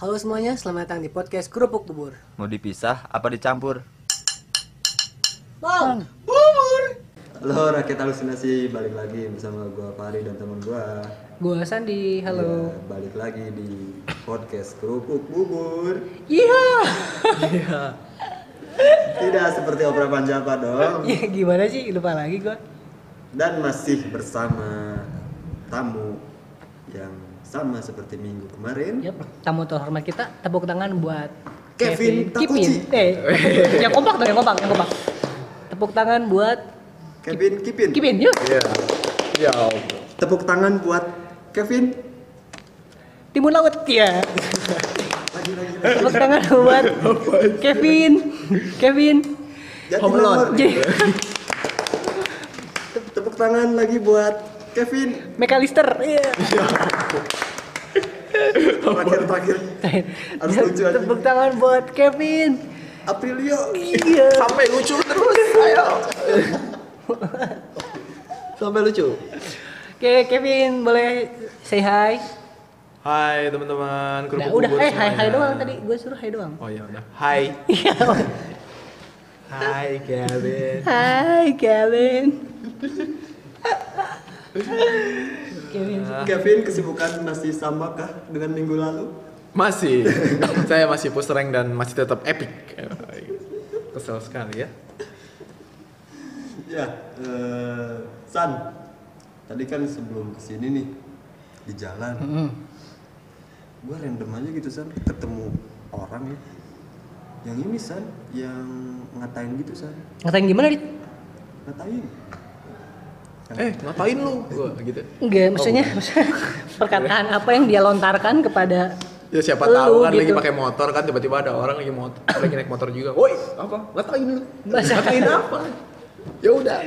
Halo semuanya, selamat datang di podcast Kerupuk Bubur. Mau dipisah apa dicampur? Bang, Halo rakyat halusinasi, balik lagi bersama gua Fahri dan teman gua. gua Sandi. Halo. Ya, balik lagi di podcast Kerupuk Bubur. Iya. Tidak seperti opera Panjapa dong. Iya, gimana sih? Lupa lagi gua. Dan masih bersama tamu yang sama seperti minggu kemarin. Yap, tamu terhormat kita tepuk tangan buat Kevin Takuchi. Kipin. Eh, yang kompak dong, yang kompak, yang kompak. Tepuk tangan buat Kevin Kipin. Kipin, yuk. Iya. Ya. Tepuk tangan buat Kevin. Timun Laut, ya. Lagi lagi. Tepuk tangan buat Kevin. Kevin. Jadi, Tepuk tangan lagi buat Kevin. McAllister. Iya. Terakhir terakhir. Harus lucu aja. Tepuk tangan buat Kevin. Aprilio. Iya. Sampai lucu terus. Ayo. Sampai lucu. Oke, Kevin boleh say hi. Hai teman-teman. Udah, kerupuk udah, bubur eh, hai, hai doang tadi. Gue suruh hai doang. Oh iya udah. Hai. Iya. Hai Kevin. Hai, Kevin. Kevin. Kevin kesibukan masih sama kah dengan minggu lalu? Masih. Saya masih push rank dan masih tetap epic. Kesel sekali ya. Ya, eh, San. Tadi kan sebelum ke sini nih di jalan, Mm. gue random aja gitu San, ketemu orang ya. Yang ini San, yang ngatain gitu San, Ngatain gimana, Dit? ngatain. Eh ngapain lu? Gua gitu. Enggak, maksudnya, maksudnya perkataan apa yang dia lontarkan kepada Ya siapa Lu tahu kan lagi gitu. pakai motor kan tiba-tiba ada orang lagi motor lagi naik motor juga. Woi, apa? Ngatain lu? Ngatain apa? Ya udah.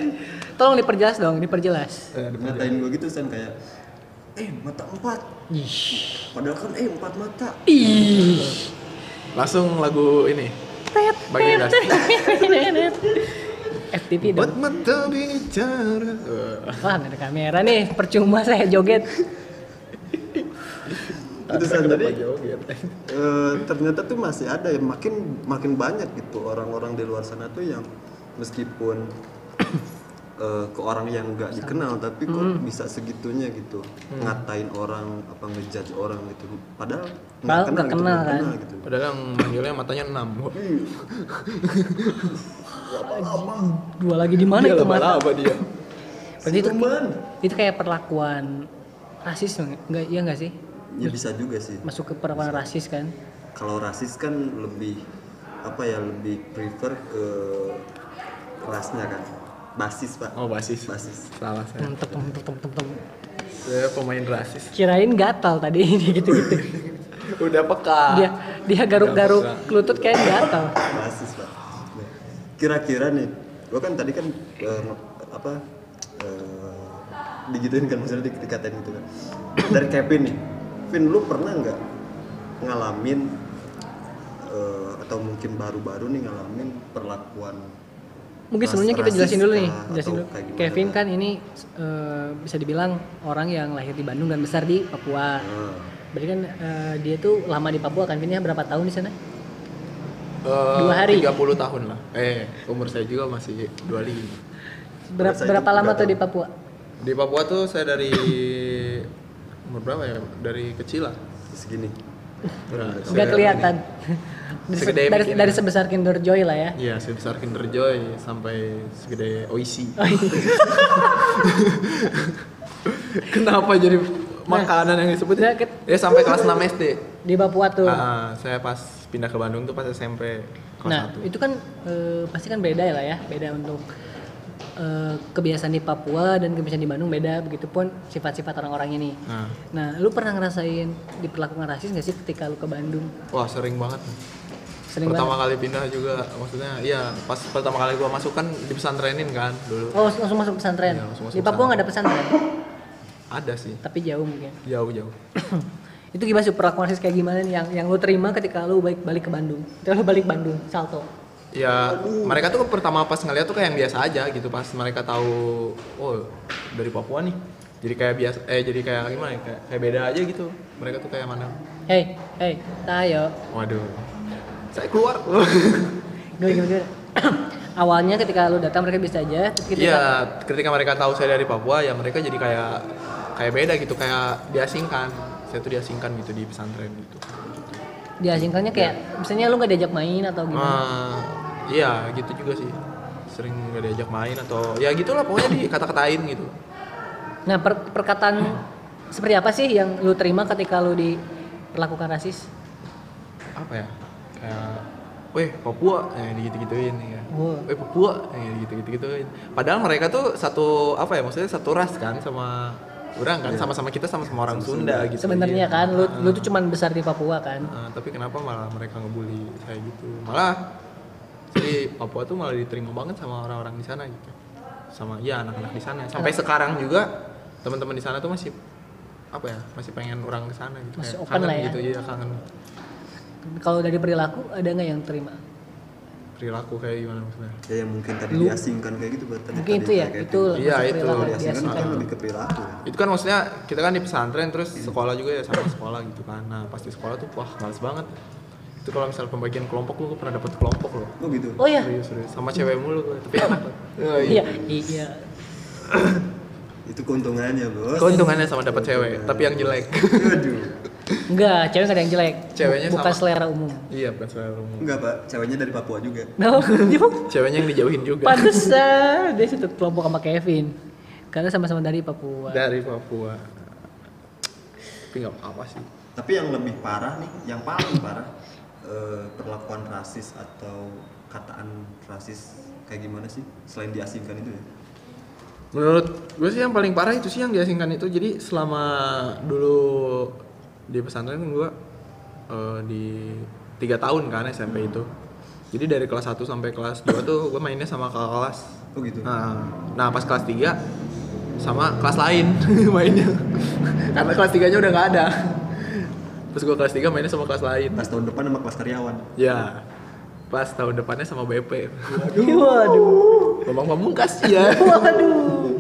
Tolong diperjelas dong, diperjelas. Eh, Ngatain gue gitu San kayak, eh mata empat, Ih. padahal kan eh empat mata. Ih. Langsung lagu ini. Bagi gas. FTP Buat dong. mata bicara. Wah, ada kamera nih, percuma saya joget. Itu tadi. eh, ternyata tuh masih ada ya makin makin banyak gitu orang-orang di luar sana tuh yang meskipun eh, ke orang yang nggak dikenal tapi kok bisa segitunya gitu ngatain orang apa ngejudge orang gitu padahal Padahal nggak gitu, kenal nggak kan. Iya. gitu Padahal yang manggilnya matanya 6. Dua lagi di mana itu mata? laba-laba dia. Berarti itu itu kayak perlakuan rasis dong, enggak iya enggak sih? ya bisa juga sih Masuk ke perlakuan rasis kan? kalau rasis kan lebih apa ya lebih prefer ke rasnya kan basis pak Oh, basis. basis Salah saya. Tem tem tem tem tem tem. Saya pemain rasis. Kirain gatal tadi ini gitu-gitu. Udah peka. Dia dia garuk-garuk lutut kayak gatal. basis pak kira-kira nih gua kan tadi kan eh, apa eh, digituin kan maksudnya di- dikatain gitu kan dari Kevin nih Vin lu pernah nggak ngalamin eh, atau mungkin baru-baru nih ngalamin perlakuan Mungkin sebelumnya kita jelasin dulu nih, jelasin dulu. Kevin kan ini eh, bisa dibilang orang yang lahir di Bandung dan besar di Papua. Nah, Berarti kan eh, dia tuh lama di Papua kan, Vin ya berapa tahun di sana? Eh, Dua hari. 30 tahun lah. Eh, umur saya juga masih 25. Berapa, berapa lama tuh di Papua? Di Papua tuh saya dari umur berapa ya? Dari kecil lah. segini Enggak saya kelihatan. dari, Segede dari, dari sebesar Kinder Joy lah ya. Iya, sebesar Kinder Joy sampai segede Oishi. Oh, iya. Kenapa jadi makanan yang disebut? Nah, ket- Ya sampai kelas 6 SD. Di Papua tuh. Ah, saya pas pindah ke Bandung tuh pas SMP kelas Nah, 1. itu kan eh, pasti kan beda lah ya, beda untuk eh, kebiasaan di Papua dan kebiasaan di Bandung beda, begitupun sifat-sifat orang-orang ini. Nah, Nah, lu pernah ngerasain diperlakukan rasis gak sih ketika lu ke Bandung? wah sering banget. Sering pertama banget. kali pindah juga maksudnya iya pas pertama kali gua masuk kan dipesantrenin kan dulu Oh, langsung masuk pesantren. Iya, langsung masuk di Papua nggak ada pesantren, ada sih tapi jauh mungkin. jauh jauh itu gimana sih perlakuan rasis kayak gimana nih yang yang lu terima ketika lu balik balik ke Bandung? Ketika lu balik Bandung, salto. Ya mereka tuh pertama pas ngeliat tuh kayak yang biasa aja gitu pas mereka tahu oh dari Papua nih jadi kayak biasa eh jadi kayak gimana ya kayak, kayak beda aja gitu mereka tuh kayak mana Hey, Hei, tayo. Waduh. Saya keluar. Gimana, gimana? Awalnya ketika lu datang mereka bisa aja. ketika Iya, ketika mereka tahu saya dari Papua ya mereka jadi kayak kayak beda gitu, kayak diasingkan. Saya tuh diasingkan gitu di pesantren gitu. diasingkannya kayak misalnya lu nggak diajak main atau gimana? Ah, iya, gitu juga sih. Sering gak diajak main atau ya gitulah pokoknya dikata-katain gitu. Nah, per- perkataan seperti apa sih yang lu terima ketika lu diperlakukan rasis? Apa ya? Kayak Weh Papua, ya gitu-gituin ya. Wow. Weh Papua, ya gitu-gitu-gituin. Padahal mereka tuh satu apa ya? Maksudnya satu ras kan sama orang kan sama-sama kita sama-sama orang Sunda gitu. Sebenarnya Iya. kan lu lu tuh cuman besar di Papua kan. Nah, tapi kenapa malah mereka ngebully saya gitu? Malah jadi Papua tuh malah diterima banget sama orang-orang di sana gitu. Sama ya anak-anak di sana. Sampai sekarang juga teman-teman di sana tuh masih apa ya? Masih pengen orang ke sana gitu. Masih open kangen lah ya. gitu. Iya, kangen Kalau dari perilaku ada nggak yang terima? perilaku kayak gimana maksudnya? Ya yang mungkin tadi Lu- diasingkan kayak gitu tadi. Mungkin tadi itu ya, itu gitu. Iya, itu. diasingkan diasingkan. kan lebih ke perilaku. ya. Itu kan maksudnya kita kan di pesantren terus sekolah juga ya sama sekolah gitu kan. Nah, pasti sekolah tuh wah males banget. Itu kalau misal pembagian kelompok lu pernah dapat kelompok loh. Oh gitu. Oh ya, Serius, serius. Sama cewek mulu gue, tapi enak. Oh, iya, iya. Itu keuntungannya, Bos. Keuntungannya sama dapat cewek, tapi yang jelek. Aduh. Enggak, cewek nggak ada yang jelek. Ceweknya bukan sama. selera umum. iya, bukan selera umum. Enggak, Pak. Ceweknya dari Papua juga. No, Ceweknya yang dijauhin juga. pantesan dia satu kelompok sama Kevin. Karena sama-sama dari Papua. Dari Papua. Tapi nggak apa sih. Tapi yang lebih parah nih, yang paling parah eh, perlakuan rasis atau kataan rasis kayak gimana sih selain diasingkan itu ya? Menurut gue sih yang paling parah itu sih yang diasingkan itu. Jadi selama dulu di pesantren kan gue eh, di tiga tahun kan SMP itu. Jadi dari kelas 1 sampai kelas 2 tuh gue mainnya sama kakak kelas. Oh gitu. Nah, nah pas kelas 3 sama kelas lain mainnya. Karena kelas 3-nya udah nggak ada. Terus gue kelas 3 mainnya sama kelas lain. Pas tahun depan sama kelas karyawan. Ya. Pas tahun depannya sama BP. Waduh. Ngomong pamungkas ya. Waduh.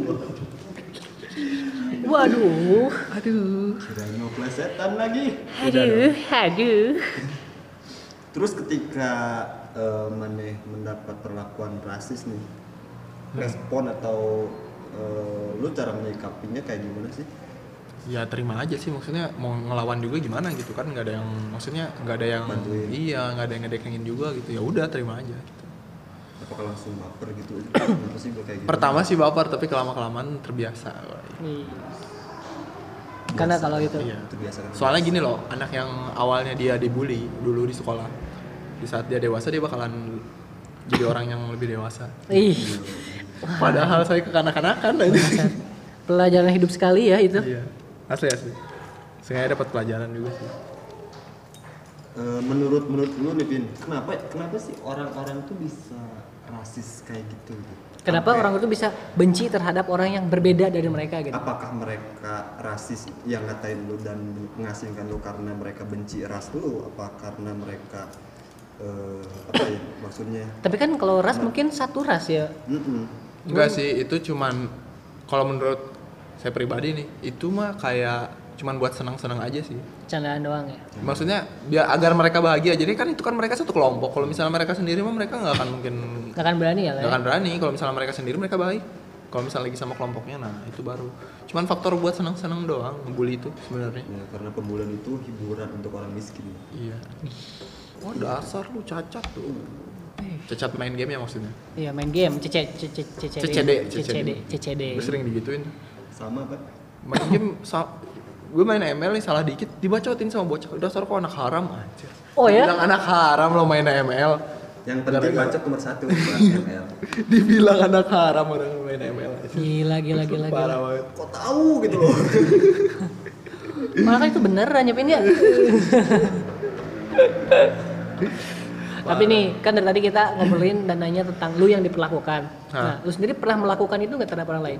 Waduh. Aduh. Kirain mau plesetan lagi. Aduh, aduh. Terus ketika eh, Maneh mendapat perlakuan rasis nih, respon atau eh, lu cara menyikapinya kayak gimana sih? Ya terima aja sih maksudnya mau ngelawan juga gimana gitu kan nggak ada yang maksudnya nggak ada yang Bantuin. iya nggak ada yang ngedekengin juga gitu ya udah terima aja gitu. Apakah langsung baper gitu? Kenapa sih gue kayak gitu? Pertama sih baper tapi kelama kelamaan terbiasa. Nih. Karena kalau itu Iya. Itu biasa kan? Soalnya gini loh anak yang awalnya dia dibully dulu di sekolah di saat dia dewasa dia bakalan jadi orang yang lebih dewasa. ih, Padahal saya kekanak-kanakan aja. pelajaran hidup sekali ya itu. Iya. Asli asli. Saya dapat pelajaran juga sih. Eh, menurut menurut lu nih Vin, kenapa kenapa sih orang-orang tuh bisa rasis kayak gitu? gitu? Kenapa Sampai- orang itu bisa benci terhadap orang yang berbeda dari mereka gitu? Apakah mereka rasis yang ngatain lu dan mengasingkan lu karena mereka benci ras lu? Apa karena mereka eh, apa ya maksudnya? Tapi kan kalau ras mungkin satu ras ya. Mm-mm. Enggak sih, itu cuman kalau menurut saya pribadi nih, itu mah kayak cuman buat senang-senang aja sih. Candaan doang ya. Maksudnya biar agar mereka bahagia. Jadi kan itu kan mereka satu kelompok. Kalau misalnya mereka sendiri mah mereka nggak akan mungkin Gak akan berani ya nggak kayak. akan berani. Kalau misalnya mereka sendiri mereka baik. Kalau misalnya lagi sama kelompoknya, nah itu baru. Cuman faktor buat senang-senang doang, ngebully itu sebenarnya. Ya, karena pembulian itu hiburan untuk orang miskin. Iya. Wah dasar lu cacat tuh. Cacat main game ya maksudnya. Iya main game, CC, CC, CCD, CCD, CCD, CCD. Gue sering digituin. Sama pak? main game sa- gue main ML nih salah dikit dibacotin sama bocah dasar kok anak haram anjir Oh ya? bilang anak haram lo main ML Yang penting Gara-gara- bacot nomor satu ML. dibilang anak haram orang main ML anjir. Gila, gila, gila, parah gila. banget Kok tahu gitu loh? Malah kan itu bener nyepin ya. Tapi nih, kan dari tadi kita ngobrolin dan nanya tentang lu yang diperlakukan. Nah, lu sendiri pernah melakukan itu nggak terhadap orang lain?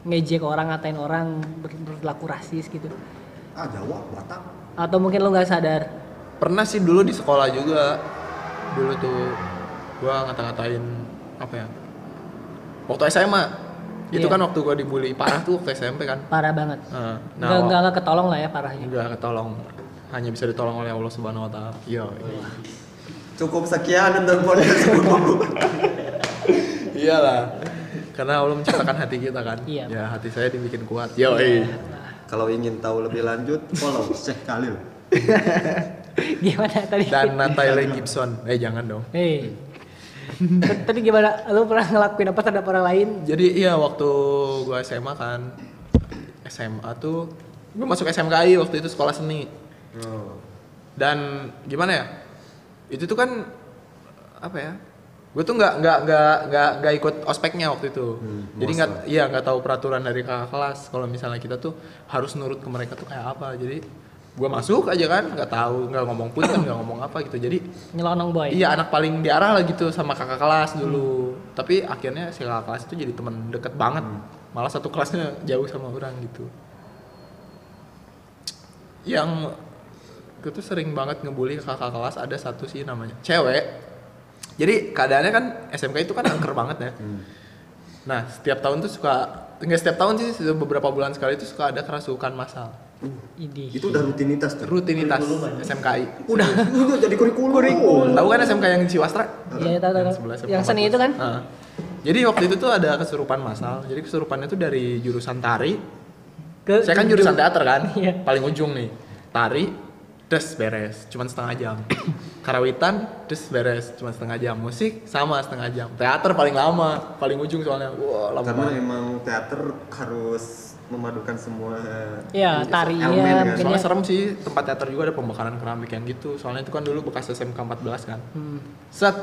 Ngejek orang, ngatain orang, ber- berlaku rasis gitu. ah Jawa, Batak. Atau mungkin lu nggak sadar? pernah sih dulu di sekolah juga dulu tuh gua ngata-ngatain apa ya waktu SMA itu Iya. kan waktu gua dibully parah tuh waktu SMP kan Parah banget. Nah, Nggak, wak- nggak, nggak ketolong lah ya parahnya. Enggak ketolong. hanya bisa ditolong oleh Allah Subhanahu wa taala. Iya. Cukup sekian untuk podcast Iyalah. Karena Allah menciptakan hati kita kan. Iya. Ya, hati saya dibikin kuat. Yo, eh. Kalau ingin tahu lebih lanjut, follow Syekh Khalil. Gimana tadi? Dan Natalie Gibson. Eh, jangan dong. Hei. tadi gimana? Lu pernah ngelakuin apa terhadap orang lain? Jadi iya waktu gua SMA kan SMA tuh gua masuk SMKI waktu itu sekolah seni. Oh. Dan gimana ya? Itu tuh kan apa ya? Gue tuh nggak nggak nggak nggak nggak ikut ospeknya waktu itu. Hmm, Jadi nggak iya nggak tahu peraturan dari kakak kelas. Kalau misalnya kita tuh harus nurut ke mereka tuh kayak apa. Jadi gua masuk aja kan nggak tahu nggak ngomong pun nggak ngomong apa gitu. Jadi Nyelonong boy. Iya anak paling diarah lah gitu sama kakak kelas dulu. Tapi akhirnya si kakak kelas itu jadi teman deket banget. Malah satu kelasnya jauh sama orang gitu. Yang gue tuh sering banget ngebully kakak kelas ada satu sih namanya cewek. Jadi keadaannya kan SMK itu kan angker banget ya. Nah setiap tahun tuh suka nggak setiap tahun sih beberapa bulan sekali itu suka ada kerasukan massal. Idih. Itu udah rutinitas tuh. Rutinitas SMKI. Udah. Udah jadi kurikulum. Tahu kan SMK yang di Ciwastra? Iya, tahu tahu. Yang tahu. Yang seni itu kan? Heeh. Jadi waktu itu tuh ada kesurupan massal. Jadi kesurupannya tuh dari jurusan tari. Ke Saya kan jurusan teater kan. Iya. Paling ujung nih. Tari, des beres, cuman setengah jam. Karawitan, des beres, cuman setengah jam. Musik sama setengah jam. Teater paling lama, paling ujung soalnya. Wah, lama Karena banget. emang teater harus memadukan semua Iya, tari elemen iya, kan. Soalnya ya. serem sih tempat teater juga ada pembakaran keramik yang gitu. Soalnya itu kan dulu bekas SMK 14 kan. Hmm. Set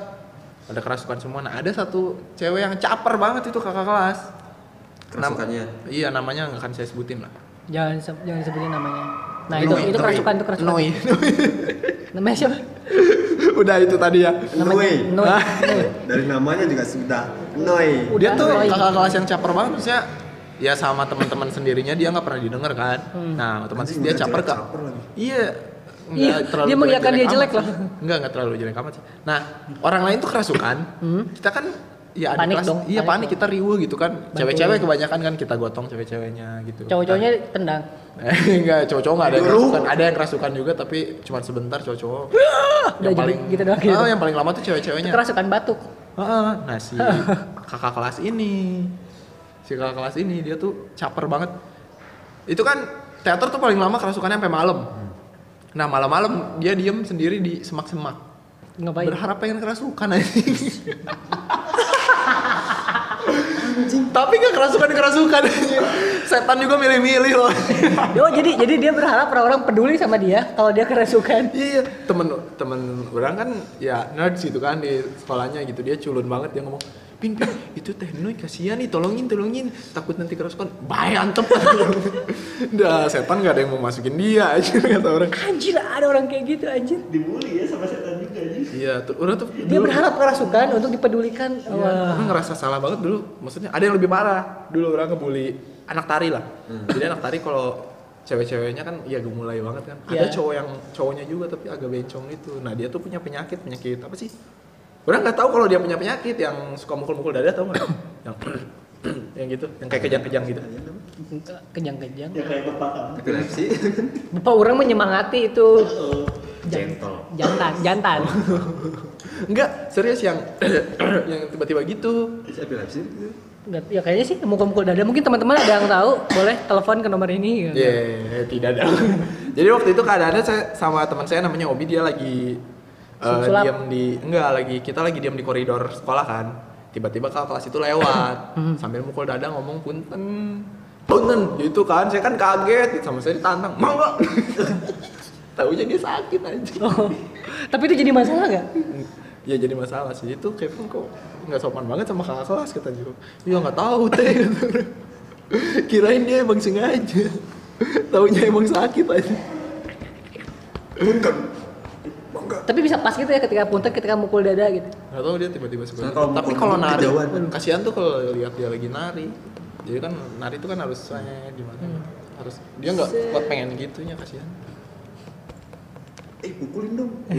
ada kerasukan semua. Nah ada satu cewek yang caper banget itu kakak kelas. Nam- Kerasukannya. iya namanya nggak akan saya sebutin lah. Jangan se- jangan sebutin namanya. Nah, Noi, itu itu Noi. kerasukan itu kerasukan. Noi. Namanya siapa? Udah itu tadi ya. Noi. Noi. Dari namanya juga sudah Noi. Dia tuh kakak kelas yang caper banget maksudnya ya sama teman-teman sendirinya dia nggak pernah didengar kan. Nah otomatis Anjing, dia caper lagi. Iya. Iya, dia mengiyakan dia jelek loh. Enggak, enggak terlalu jelek amat sih. Nah, orang lain tuh kerasukan. Kita kan ya Hmm. Panik kelas, dong, iya panik panik, dong. kita riuh gitu kan. Cewek-cewek kebanyakan kan kita gotong cewek-ceweknya gitu. Cowok-cowoknya tendang. Eh, enggak, cowok-cowok enggak ada yang kerasukan. Ada yang kerasukan juga tapi cuma sebentar cowok-cowok. Udah jadi gitu doang gitu. Ah, yang paling lama tuh cewek-ceweknya. Kerasukan batuk. Heeh, nah si kakak kelas ini, si kakak kelas ini dia tuh caper banget. Itu kan teater tuh paling lama kerasukannya sampai malam. Nah malam-malam dia diem sendiri di semak-semak. Ngapain? Berharap pengen kerasukan aja. Tapi gak kerasukan kerasukan Setan juga milih-milih loh. Oh, jadi jadi dia berharap orang-orang peduli sama dia kalau dia kerasukan. Iya, temen temen orang kan ya nerds gitu kan di sekolahnya gitu dia culun banget dia ngomong Pin, pin, itu teh Noi kasihan nih, tolongin, tolongin, takut nanti kerasukan, bahaya antep Dah setan gak ada yang mau masukin dia aja kata orang. Anjir, ada orang kayak gitu anjir. dibully ya sama setan Iya, tuh orang tuh Dia berharap kerasukan untuk dipedulikan. Iya, Wah. orang ngerasa salah banget dulu. Maksudnya ada yang lebih parah. Dulu orang ngebully anak tari lah. Jadi anak tari kalau cewek-ceweknya kan ya gemulai banget kan. Ada Iya. cowok yang cowoknya juga tapi agak bencong itu. Nah dia tuh punya penyakit penyakit apa sih? Orang nggak tahu kalau dia punya penyakit yang suka mukul-mukul dada tau nggak? yang yang gitu, yang kayak kejang-kejang gitu. Kejang-kejang. ya kayak bapak Epilepsi. Bapak orang menyemangati itu Gentle. jantan, jantan. Enggak, serius yang yang tiba-tiba gitu. Epilepsi. Enggak, ya kayaknya sih mukul-mukul dada. Mungkin teman-teman ada yang tahu, boleh telepon ke nomor ini. gitu. Ya, tidak ada. Jadi waktu itu keadaannya saya sama teman saya namanya Obi dia lagi eh, Sulap. diam di enggak lagi kita lagi diam di koridor sekolah kan. Tiba-tiba kakak kelas itu lewat sambil mukul dada ngomong punten. Punten gitu kan. Saya kan kaget sama saya ditantang. Mau enggak? Taunya dia sakit aja. Oh, tapi itu jadi masalah nggak? Ya jadi masalah sih itu Kevin kok nggak sopan banget sama kakak kelas kata Jiro. Iya nggak tahu teh. Kirain dia emang sengaja. Taunya emang sakit aja. Punten. Tapi bisa pas gitu ya ketika punten ketika mukul dada gitu. Gak tau dia tiba-tiba suka. Soalnya kalau Tapi kalau nari, kejauhan. kasihan tuh kalau lihat dia lagi nari. Jadi kan nari itu kan harus saya gimana? Harus dia nggak kuat pengen gitunya kasihan. Eh, pukulin dong.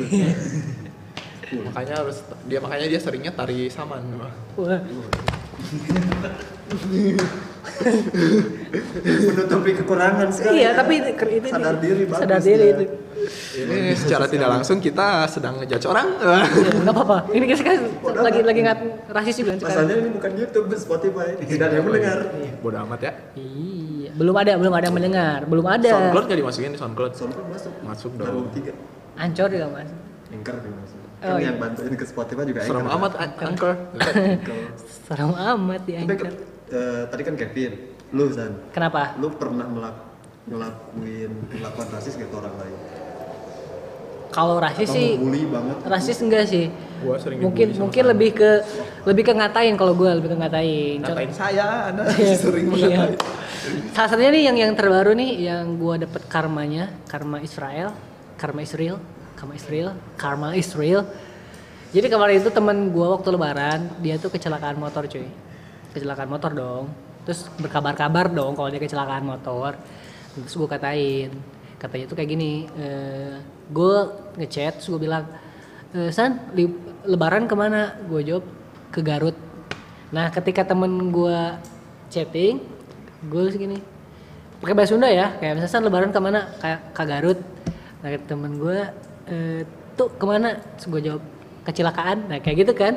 Makanya harus dia makanya dia seringnya tari saman. Wah. menutupi kekurangan sekali iya ya. tapi itu, itu sadar diri bagus sadar diri ya. itu Ini secara tidak langsung kita sedang ngejudge orang. Iya, nggak apa-apa ini kita sekarang Bodoh lagi lagi ngat rasis juga masalahnya ini bukan YouTube Spotify tidak ada yang mendengar Bodoh amat ya. iya belum ada belum ada yang mendengar belum ada SoundCloud nggak dimasukin di SoundCloud? Soundcloud masuk Masuk dong. tiga ancor juga mas. Anchor juga masuk Oh, kan iya. yang bantuin ke Spotify juga Serem Anchor. amat An- Anchor. serem amat ya tapi anchor. eh, tadi kan Kevin lu San. Kenapa? Lu pernah melak ngelakuin perlakuan rasis ke orang lain? Kalau rasis atau sih banget? rasis enggak sih. Gua sering mungkin sama mungkin Sandi. lebih ke lebih ke ngatain kalau gue lebih ke ngatain. Ngatain saya, Anda Iya, sering iya. Salah satunya nih yang yang terbaru nih yang gua dapet karmanya, karma Israel, karma Israel, karma Israel, karma Israel. Jadi kemarin itu teman gua waktu lebaran, dia tuh kecelakaan motor cuy. Kecelakaan motor dong. Terus berkabar-kabar dong kalau dia kecelakaan motor. Terus gua katain, katanya tuh kayak gini, eh gue ngechat, gue bilang, "Eh, San, li- lebaran ke mana? Gue jawab ke Garut. Nah, ketika temen gua chatting, gue segini pakai bahasa Sunda ya, kayak misalnya "San, lebaran ke mana? Kayak ke Garut. Nah, kata temen gue, "Eh, tuh ke mana? Terus gue jawab kecelakaan. Nah, kayak gitu kan.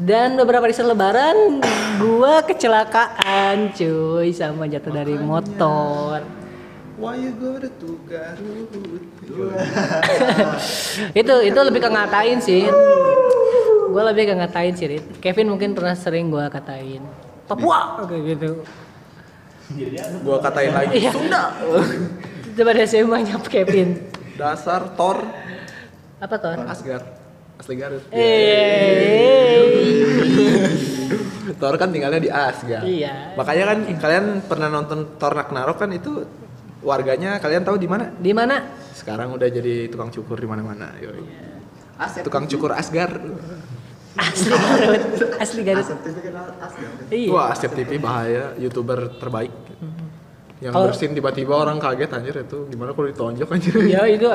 Dan beberapa hari setelah lebaran, gua kecelakaan cuy sama jatuh dari motor. Why you go to Garut? itu itu lebih ke ngatain sih gue lebih ke ngatain sih Rit. Kevin mungkin pernah sering gue katain Papua kayak gitu Gua katain lagi. Iya. Sunda. coba deh saya nyap Kevin Dasar Thor apa tuh Asgard. Asli Garut. eh Thor kan tinggalnya di Asgard. Iya. Makanya kan kalian pernah nonton Thor Ragnarok kan itu warganya kalian tahu di mana? di mana Sekarang udah jadi tukang cukur di mana-mana. yoi. Asep Tukang cukur Asgard. asli Garut asli Garut Asep TV asli iya Wah, Asep TV bahaya, youtuber terbaik. Yang Kalau- bersin tiba-tiba orang kaget anjir itu gimana kalau ditonjok anjir. ya itu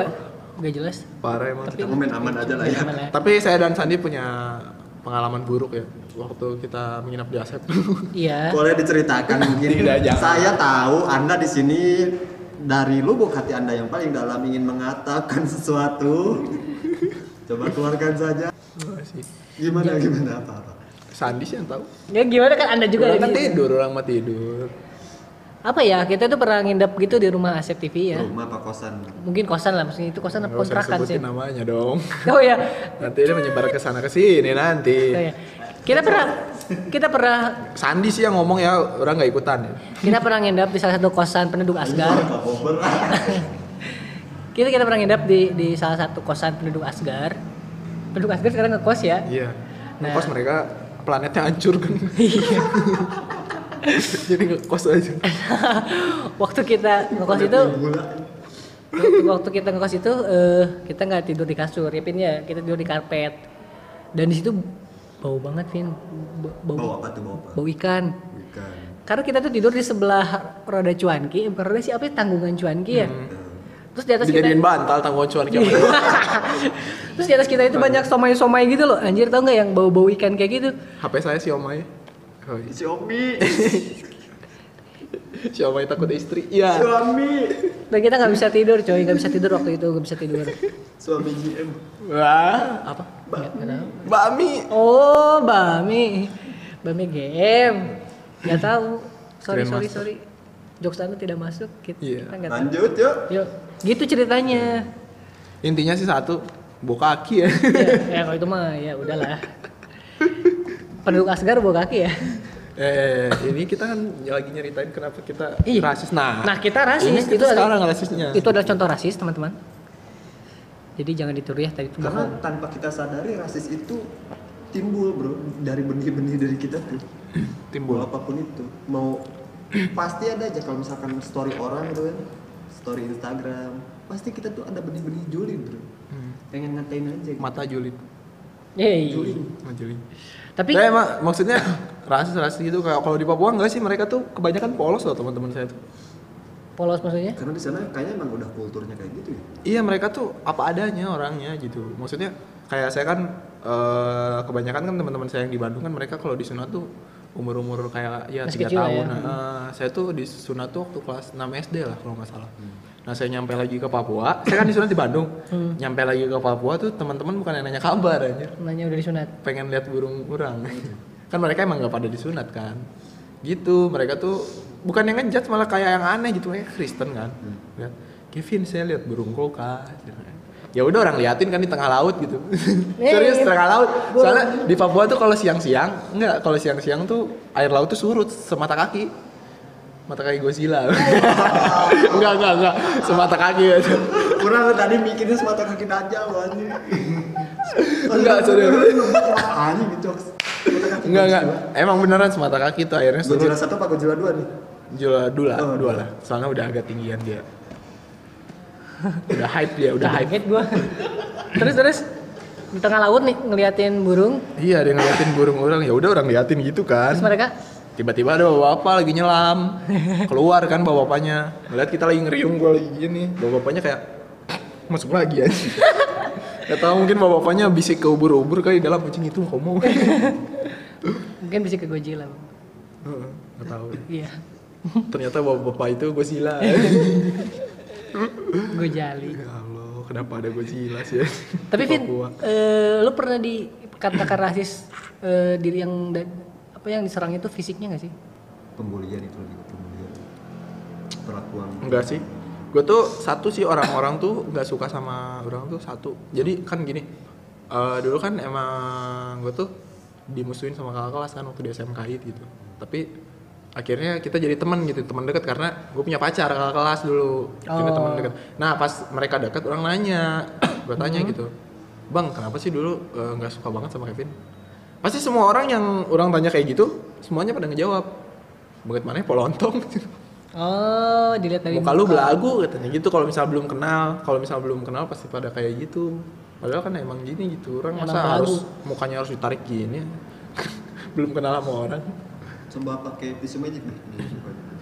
gak jelas Parah emang. kita momen aman aja lah ya Aman lah. Tapi saya dan Sandi punya pengalaman buruk ya waktu kita menginap di Asep. iya boleh diceritakan mungkin Tidak, jangan. saya tahu anda di sini dari lubuk hati anda yang paling dalam ingin mengatakan sesuatu coba keluarkan saja gimana gimana apa apa Sandi sih yang tahu. ya gimana kan anda juga Orang kan tidur, orang mah tidur. Apa ya kita tuh pernah nginep gitu di rumah Asep TV ya rumah apa kosan mungkin kosan lah maksudnya itu kosan apa kontrakan sih namanya dong. oh ya Nanti dia menyebar ke sana ke sini nanti. Oh, ya. kita pernah kita pernah Sandi sih yang ngomong ya, orang nggak ikutan ya. kita pernah nginep di salah satu kosan penduduk Asgar kita kita pernah nginep di di salah satu kosan penduduk Asgar penduduk Asgar sekarang ngekos ya Iya. Nah. Ngekos mereka planetnya hancur kan. Jadi ngekos aja. waktu kita ngekos itu waktu, kita ngekos itu eh, kita nggak tidur di kasur ya Pin ya. Kita tidur di karpet. Dan di situ bau banget Vin. Bau, bau, apa tuh bawa apa? bau ikan. Bukan karena kita tuh tidur di sebelah roda cuanki eh, bukan roda sih apa ya, tanggungan cuanki ya. Terus di atas kita Dijadiin bantal tanggungan cuan kayak terus di atas kita itu banyak somai-somai gitu loh. Anjir tau nggak yang bau-bau ikan kayak gitu? HP saya si Omai. Oh, iya. Xiaomi si Omai takut istri. Iya. suami dan kita nggak bisa tidur coy. Nggak bisa tidur waktu itu nggak bisa tidur. Suami GM Wah, apa? Tahu. Bami. oh bami bami game nggak tahu. Sorry sorry sorry. Jokes anda tidak masuk kita, Iya. kita nggak tahu. Lanjut yuk. Yuk. Gitu ceritanya. Intinya sih satu, bau kaki ya. ya, ya kalau itu mah ya udahlah penduduk Asgar bawa kaki ya eh, ini kita kan lagi nyeritain kenapa kita Iya. rasis. Nah, nah kita rasis ini itu kita adalah- sekarang rasisnya. itu adalah contoh rasis teman-teman jadi jangan ditiru ya tadi itu karena bohong tanpa kita sadari rasis itu timbul bro dari benih-benih dari kita tuh Timbul. mau apa pun itu mau pasti ada aja kalau misalkan story orang gitu kan story Instagram pasti kita tuh ada benih-benih julid bro Hmm. pengen ngatain aja gitu. Mata julid. Yeay. julid Mata julid. Tapi Tapi emang maksudnya rasis-rasis gitu kayak kalau di Papua enggak sih mereka tuh kebanyakan polos loh teman-teman saya tuh. polos maksudnya karena di sana kayaknya emang udah kulturnya kayak gitu ya Iya mereka tuh apa adanya orangnya gitu. Maksudnya kayak saya kan eh, kebanyakan kan teman-teman saya yang di Bandung kan mereka kalau di sana tuh umur-umur kayak ya tiga lah tahun. ya. Nah, saya tuh disunat tuh waktu kelas 6 SD lah kalau nggak salah. Nah saya nyampe lagi ke Papua, saya kan disunat di Bandung. Nyampe lagi ke Papua tuh teman-teman bukan yang nanya kabar anjir, Nanya udah disunat. pengen lihat burung orang. kan mereka emang nggak pada disunat kan. Gitu, mereka tuh bukan yang ngejudge malah kayak yang aneh gitu kayak Kristen kan. Lihat, Kevin saya lihat burung kulkas. Ya udah orang liatin kan di tengah laut gitu. Eh, Serius tengah laut. Soalnya di Papua tuh kalau siang-siang, enggak kalau siang-siang tuh air laut tuh surut semata kaki. Mata kaki Godzilla. enggak, enggak, enggak. Semata kaki aja. Kurang tadi mikirnya semata kaki loh anjing. Enggak, serius. Anjing gitu. Semata kaki Enggak, enggak. Emang beneran semata kaki tuh airnya surut. Godzilla satu apa Godzilla dua nih? Godzilla dua, Oh, dua lah. Soalnya udah agak tinggian dia. udah hype dia, udah hype. Gua. terus terus di tengah laut nih ngeliatin burung. Iya, dia ngeliatin burung orang. Ya udah orang liatin gitu kan. Terus mereka Tiba-tiba ada bapak-bapak lagi nyelam. Keluar kan bapak-bapaknya. Ngeliat kita lagi ngeriung gua lagi gini. Bapak-bapaknya kayak masuk lagi aja. Gak tau mungkin bapak-bapaknya bisik ke ubur-ubur kali dalam kucing itu ngomong. mungkin bisa ke Godzilla. Heeh, Gak tau. Iya. Ternyata bapak-bapak itu Godzilla. Gojali. ya Allah, kenapa ada Godzilla sih? Tapi Vin, eh, lu pernah dikatakan rasis eh, diri yang apa yang diserang itu fisiknya nggak sih? Pembulian itu lagi pembulian. Perlakuan. Enggak sih. Gue tuh satu sih orang-orang tuh nggak suka sama orang tuh satu. Jadi kan gini, eh, dulu kan emang gue tuh dimusuhin sama kakak kelas kan waktu di SMKI gitu. Tapi akhirnya kita jadi teman gitu, teman dekat karena gue punya pacar kakak kelas dulu. Jadi Oh. teman dekat. Nah pas mereka dekat orang nanya, gue tanya gitu, bang kenapa sih dulu eh, nggak suka banget sama Kevin? Pasti semua orang yang orang tanya kayak gitu, semuanya pada ngejawab. Bagaimana polontong? Oh, dilihat dari muka lu belagu katanya gitu kalau misal belum kenal kalau misal belum kenal pasti pada kayak gitu padahal kan emang gini gitu orang Emang masa belagu. harus mukanya harus ditarik gini belum kenal sama orang Coba pakai tisu magic nih.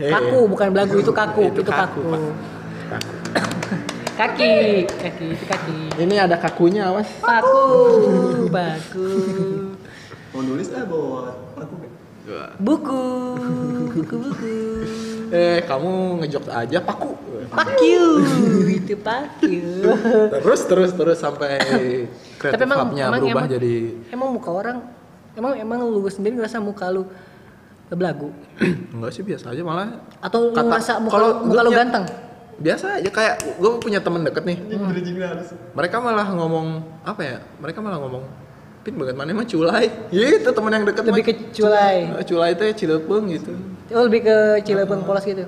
Hei, Kaku, bukan belagu itu kaku, Itu itu, kaku. kaku, Pak. Kaki, kaki, itu kaki. ini ada kakunya awas Paku, paku. Mau nulis ah bawa aku kan. Buku, buku-buku. eh kamu ngejok aja paku you, itu you. terus terus terus sampai Tapi kreatif emang, hubnya emang, berubah emang, jadi emang muka orang, emang emang lu sendiri ngerasa muka lu belagu? enggak sih biasa aja malah Atau lu Kata- ngerasa muka, kalau lu- muka lu ganteng? biasa aja kayak gue punya temen deket nih halus. mereka malah ngomong apa ya mereka malah ngomong pin bagaimana mah culai gitu temen yang deket Lebih ke culai. Eh, culai itu cilepeng gitu Oh, lebih ke Cileubeng polos gitu.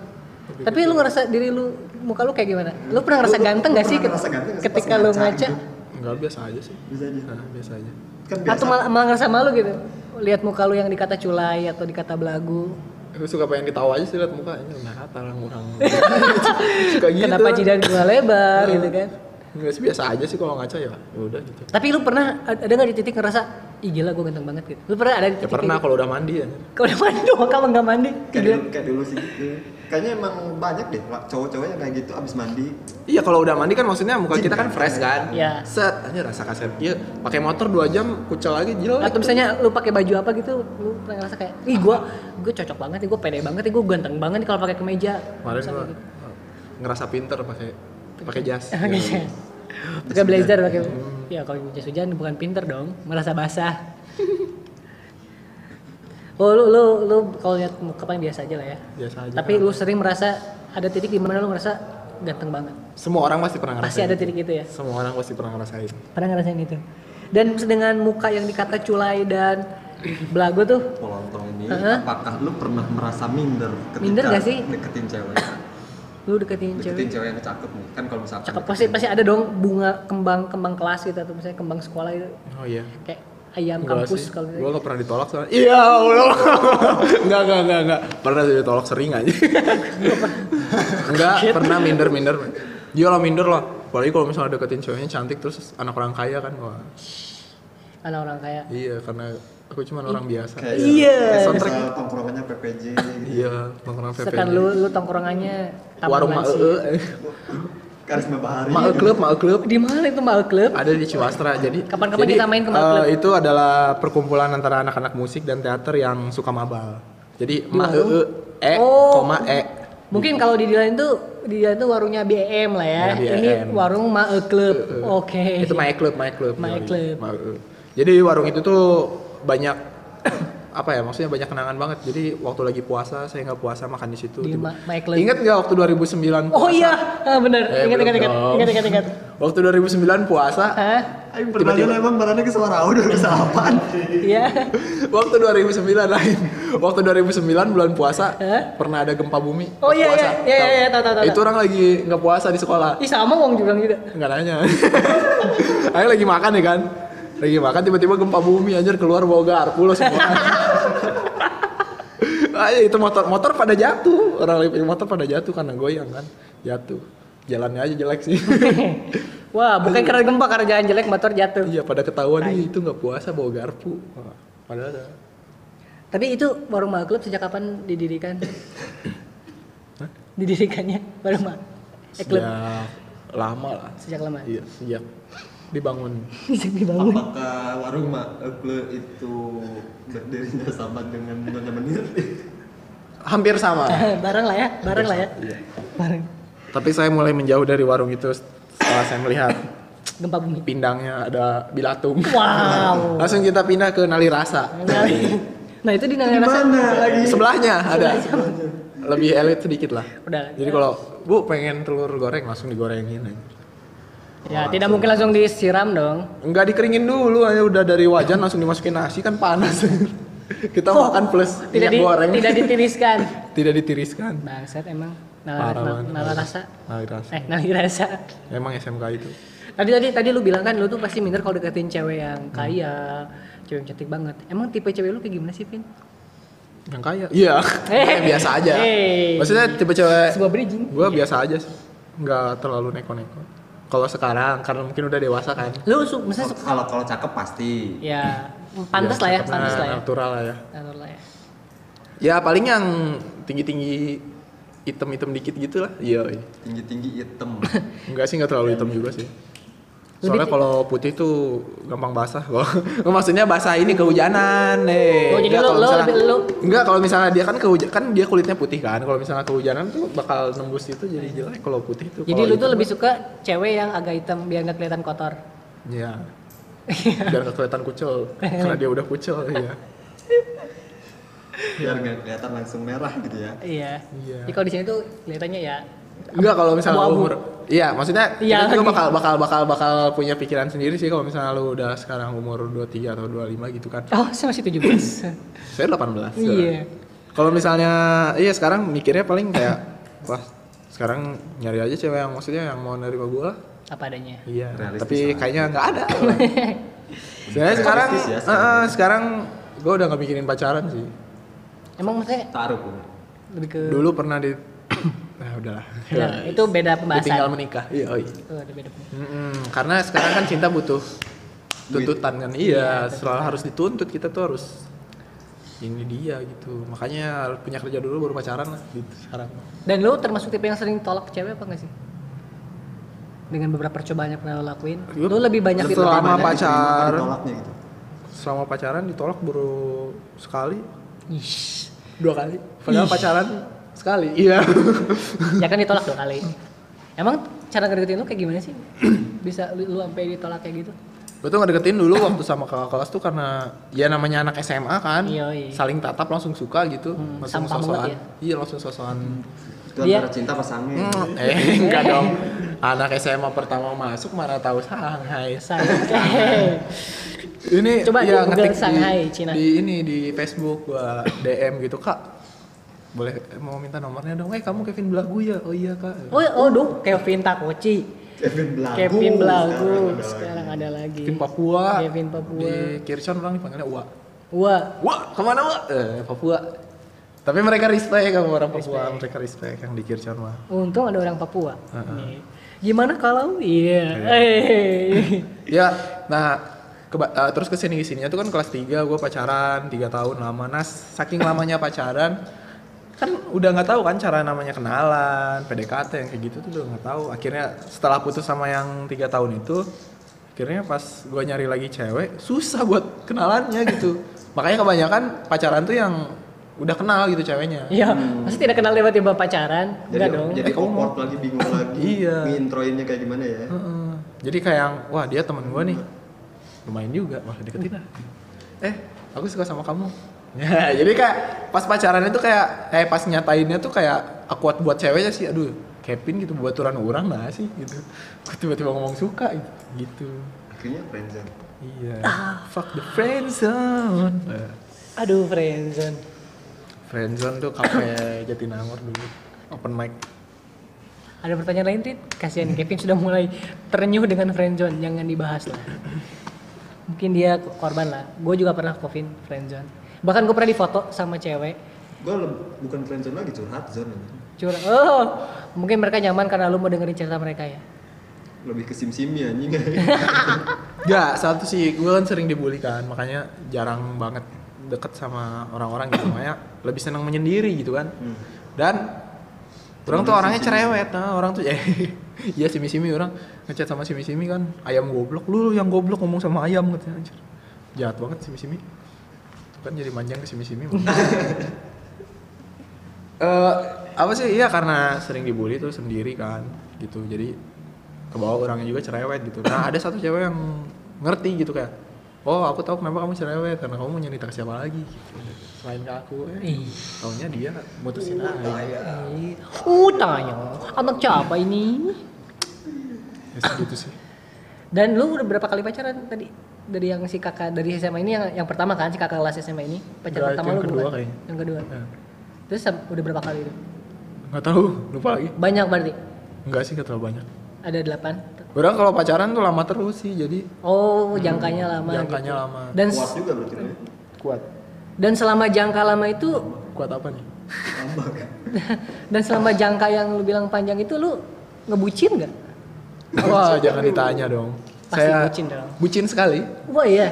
Tapi lu ngerasa diri lu muka lu kayak gimana? Lu pernah ngerasa Lu- ganteng lu gak sih ganteng ketika lu ngaca gitu? enggak biasa aja sih Bisa aja. nah, biasa aja Kan biasa. Atau malah, malah ngerasa malu gitu? Lihat muka lu yang dikata culai atau dikata belagu. gue suka pengen ketawa aja sih liat mukanya nah kata orang orang suka gitu Kenapa jidat gua lebar gitu kan? Enggak sih biasa aja sih kalau ngaca ya ya udah gitu Tapi lu pernah ada nggak di titik ngerasa, ih gila gua ganteng banget gitu? Lu pernah ada di ya titik pernah kayak kalau udah mandi ya gitu? Kalau udah mandi doang kamu nggak mandi? kayak dulu, kayak dulu sih gitu. Kayaknya emang banyak deh cowok-cowok yang kayak gitu abis mandi. iya kalau udah mandi kan maksudnya muka kita kan fresh kan Iya. set aja rasa kaset iya pakai motor 2 jam kucel lagi jelek Atau misalnya lu pakai baju apa gitu, lu pernah ngerasa kayak, ih gua gua cocok banget nih, gua pede banget nih, gua ganteng banget nih kalau pakai kemeja. kemarin gua gitu. ngerasa pinter pakai pakai jas Pakai jas. Pakai blazer pakai. Ya kalau jas hujan bukan pinter dong, merasa basah. Oh lu lu lu kalau lihat muka paling biasa aja lah ya. biasa aja Tapi lu sering merasa ada titik di mana lu ngerasa ganteng banget. semua orang pasti pernah ngerasain Pasti ada titik itu ya. semua orang pasti pernah ngerasain Pernah ngerasain itu. Dan dengan muka yang dikata culai dan belagu tuh Polontong ini, Heeh. apakah lu pernah merasa minder ketika Minder nggak sih? deketin cewek? Lu deketin deketin cewek cewek yang cakep nih. Kan kalau misalkan cakep pasti pasti ada dong bunga kembang kembang kelas gitu atau misalnya kembang sekolah gitu oh iya kayak ayam Enggak kampus sih. kalau gitu. Gua gak pernah ditolak soalnya. Iya, Allah. enggak, enggak, enggak, enggak. Pernah sih ditolak sering aja. enggak, pernah minder-minder. Dia lah minder lah. Apalagi kalau misalnya deketin ceweknya cantik terus anak orang kaya kan. Wah, anak orang kaya iya karena aku cuma orang biasa. kayak Iya. kayak Soundtrack. misal tongkrongannya PPJ gitu. Iya, orang PPJ. sekan lu lu tongkrongannya Warung mak. Karisma Bahari. Mael Club, Mael Club Di mana itu Mal Club? ada di Ciwastra. Jadi Kapan-kapan kita main ke Mael eh, Club. itu adalah perkumpulan antara anak-anak musik dan teater yang suka mabal. Jadi ma e, e, e Oh. koma e. Mungkin kalau di Dilan itu di Dilan itu warungnya BM lah ya. Ya, BM. Ini warung Mal Club. Oke. Itu My Club, My Club. Yoi. Club. Ma E. Jadi warung itu tuh banyak apa ya maksudnya banyak kenangan banget jadi waktu lagi puasa saya nggak puasa makan di situ Di Tiba- ingat nggak waktu 2009 Oh puasa? iya, ah, bener. Eh, ingat, ingat, ingat, ingat, ingat, ingat. waktu 2009 puasa Hah? Pertanyaan emang barangnya ke suara udah bisa apaan? Iya. waktu 2009 lain waktu 2009 bulan puasa Hah? pernah ada gempa bumi Oh pas iya, puasa. iya, iya, iya, tahu, tahu, tahu. itu orang lagi nggak puasa di sekolah Ih sama Wong juga juga. nggak nanya Ayo lagi makan ya kan lagi makan tiba-tiba gempa bumi anjir keluar bawa garpu lo semua. Ayo itu motor motor pada jatuh. Orang lagi motor pada jatuh karena goyang kan. Jatuh. Jalannya aja jelek sih. Wah, bukan karena gempa, karena jalan jelek motor jatuh. iya pada ketahuan nih itu nggak puasa bawa garpu. Wah, padahal ada. Tapi itu warung Mal Club sejak kapan didirikan? Didirikannya warung Mal eh, sejak lama lah. Sejak lama. iya sejak dibangun dibangun. Apakah warung Maegle itu berdirinya sama dengan Nyonya Menir? hampir sama bareng lah ya, bareng lah ya. Iya. Bareng. tapi saya mulai menjauh dari warung itu setelah saya melihat Gempa bumi. pindangnya ada bilatung Wow. langsung kita pindah ke nali rasa Nah, nah itu di Nangga Rasa. lagi? sebelahnya ada lebih elit sedikit lah Udah. jadi kalau bu pengen telur goreng langsung digorengin aja. Ya, tidak mungkin langsung disiram dong. Enggak dikeringin dulu hanya udah dari wajan langsung dimasukin nasi kan panas kita Oh, makan plus Tidak minyak di, goreng tidak ditiriskan. tidak ditiriskan Bangsat emang. Nala, Parah nala, banget. nala rasa. nali rasa Eh, nali rasa. emang SMK itu Tadi tadi tadi lu bilang kan lu tuh pasti minder kalau deketin cewek yang kaya, cewek yang cantik banget. Emang tipe cewek lu kayak gimana sih, Vin? yang kaya iya Eh. Kayak biasa aja Eh. maksudnya tipe cewek Sebuah bridging. gue biasa aja sih nggak terlalu neko-neko kalau sekarang karena mungkin udah dewasa kan Lu su misalnya suka Kalau kalau cakep pasti. ya pantas lah ya, cakep, pantas nah, lah ya. natural lah ya Natural lah ya. ya paling yang tinggi-tinggi hitam-hitam dikit gitu lah iya iya. Tinggi-tinggi hitam. enggak sih nggak terlalu hitam juga sih soalnya kalau putih tuh gampang basah kok maksudnya basah ini kehujanan nih Oh, jadi Enggak, lu- kalau lu misalnya- lebih- lu- enggak kalau misalnya dia kan kehujan kan dia kulitnya putih kan kalau misalnya kehujanan tuh bakal nembus itu jadi jelek kalau putih tuh Jadi lu tuh lebih suka cewek yang agak hitam biar nggak kelihatan kotor. Iya. Biar gak kelihatan kucel. Karena dia udah kucel, iya. Biar nggak kelihatan langsung merah gitu ya. Iya. Iya. Jadi kalau di sini tuh kelihatannya ya Enggak kalau misalnya Abu-abu. umur Iya, maksudnya Iya, kita juga bakal bakal bakal bakal punya pikiran sendiri sih kalau misalnya lu udah sekarang umur 23 atau 25 gitu kan. Oh, saya masih 17. Saya 18. Iya. Kalau misalnya iya sekarang mikirnya paling kayak wah, sekarang nyari aja cewek yang maksudnya yang mau nerima gua. Apa adanya. Iya. Realistis Tapi kayaknya nggak ada. Saya sekarang ya, eh, eh, sekarang gua udah nggak mikirin pacaran sih. Emang maksudnya Taruh lebih ke Dulu pernah di Nah, udahlah. Nah, itu beda pembahasan. Ditinggal menikah. Iya, oh iya. Oh, ada beda pembahasan. Mm-mm, karena sekarang kan cinta butuh tuntutan kan iya selalu harus dituntut kita tuh harus ini dia gitu makanya harus punya kerja dulu baru pacaran lah gitu sekarang Dan lu termasuk tipe yang sering tolak cewek apa enggak sih? Dengan beberapa percobaan yang pernah lo lakuin, Gua lu lebih banyak itu selama pacaran Tolaknya gitu. selama pacaran ditolak baru sekali Ish. dua kali padahal pacaran sekali iya ya kan ditolak dua kali. Emang cara ngedeketin lu kayak gimana sih? Bisa lu, lu sampai ditolak kayak gitu? gue tuh ngedeketin dulu waktu sama kakak kelas tuh karena ya namanya anak SMA kan Iya, iya. saling tatap langsung suka gitu Hmm, langsung sosokan banget ya. iya langsung sosokan Itu Dia- antara cinta apa sange. Hmm, eh enggak dong. Anak SMA pertama masuk mana tahu Shanghai. Saya. Ini Coba ya di Google ngetik Shanghai, di, Cina. di ini di Facebook gua DM gitu, Kak. Boleh mau minta nomornya dong. Eh, kamu Kevin Belagu ya? Oh iya, Kak. Oh, oh, duh, Kevin Takoci. Kevin Belagu. Kevin Belagu. Sekarang ada Sekarang ada lagi. Kevin Papua. Kevin Papua. Di Kirchon orang dipanggilnya Uwa. Wah, Wah, ke mana Wah? Eh, Papua. Tapi mereka respect sama orang Papua, mereka respect yang di Kirchon mah. untung ada orang Papua. Heeh. Nih. Gimana kalau iya? Eh. Ya, nah keba- eh, terus ke sini ke sininya tuh kan kelas 3 gue pacaran 3 tahun lama. Nah saking lamanya pacaran kan udah nggak tahu kan cara namanya kenalan PDKT yang kayak gitu tuh udah nggak tahu. Akhirnya setelah putus sama yang tiga tahun itu akhirnya pas gua nyari lagi cewek susah buat kenalannya gitu. Makanya kebanyakan pacaran tuh yang udah kenal gitu ceweknya. Iya, pasti tidak kenal tiba-tiba pacaran. jadi Enggak dong. jadi kamu awkward lagi bingung lagi Iya. ngintroinnya kayak gimana ya? Heeh. jadi kayak yang wah dia teman gua nih. Lumayan juga wah deketin. Lah eh aku suka sama kamu ya jadi kayak pas pacaran itu kayak eh pas nyatainnya tuh kayak akuat buat ceweknya sih aduh Kevin gitu buat turan orang lah sih gitu tiba-tiba ngomong suka gitu, gitu. akhirnya friendzone iya fuck the friend zone Aduh, friendzone. friend zone tuh kafe Jatinangor dulu open mic Ada pertanyaan lain, Tit? Kasihan Kevin sudah mulai terenyuh dengan friendzone, jangan dibahas lah. Mungkin dia korban lah. Gue juga pernah Kevin friendzone. Bahkan gue pernah difoto sama cewek. gue bukan friendzone lagi curhat zone Curang. Oh, mungkin mereka nyaman karena lu mau dengerin cerita mereka ya. lebih ke sim simi anjing Gak, satu sih gue kan sering dibully kan, makanya jarang banget deket sama orang-orang gitu, makanya lebih senang menyendiri gitu kan. Dan orang tuh orangnya cerewet, nah orang tuh eh iya simi-simi orang ngechat sama simi-simi kan, ayam goblok, lu yang goblok ngomong sama ayam katanya anjir. Jahat banget simi-simi. Tuh kan jadi manjang ke simi-simi. Eh apa sih? Iya karena sering dibully tuh sendiri kan, gitu. Jadi ke bawah orangnya juga cerewet gitu. Nah ada satu cewek yang ngerti gitu kayak, oh aku tahu kenapa kamu cerewet karena kamu mau nyerita ke siapa lagi gitu. Selain ke aku, eh, Ih. taunya dia mutusin aja. Ih, Uh, tanya, anak siapa ini? Ya segitu sih. Dan lu udah berapa kali pacaran tadi? Dari yang si kakak dari SMA ini yang yang pertama kan si kakak kelas SMA ini pacar Enggak, pertama yang lu kedua bukan? kayaknya. Yang kedua. Ya. Terus sam- udah berapa kali itu? Nggak tahu, lupa lagi. Banyak berarti. Enggak sih, nggak terlalu banyak. Ada delapan. Orang kalau pacaran tuh lama terus sih, jadi Oh, jangkanya lama. jangkanya gitu. lama. Dan kuat juga berarti lu ya Kuat. dan selama jangka lama itu Kuat apa nih? dan selama jangka yang lu bilang panjang itu lu ngebucin nggak? Wah, jangan ditanya dong. Pasti Saya bucin dong. bucin sekali. Wah iya.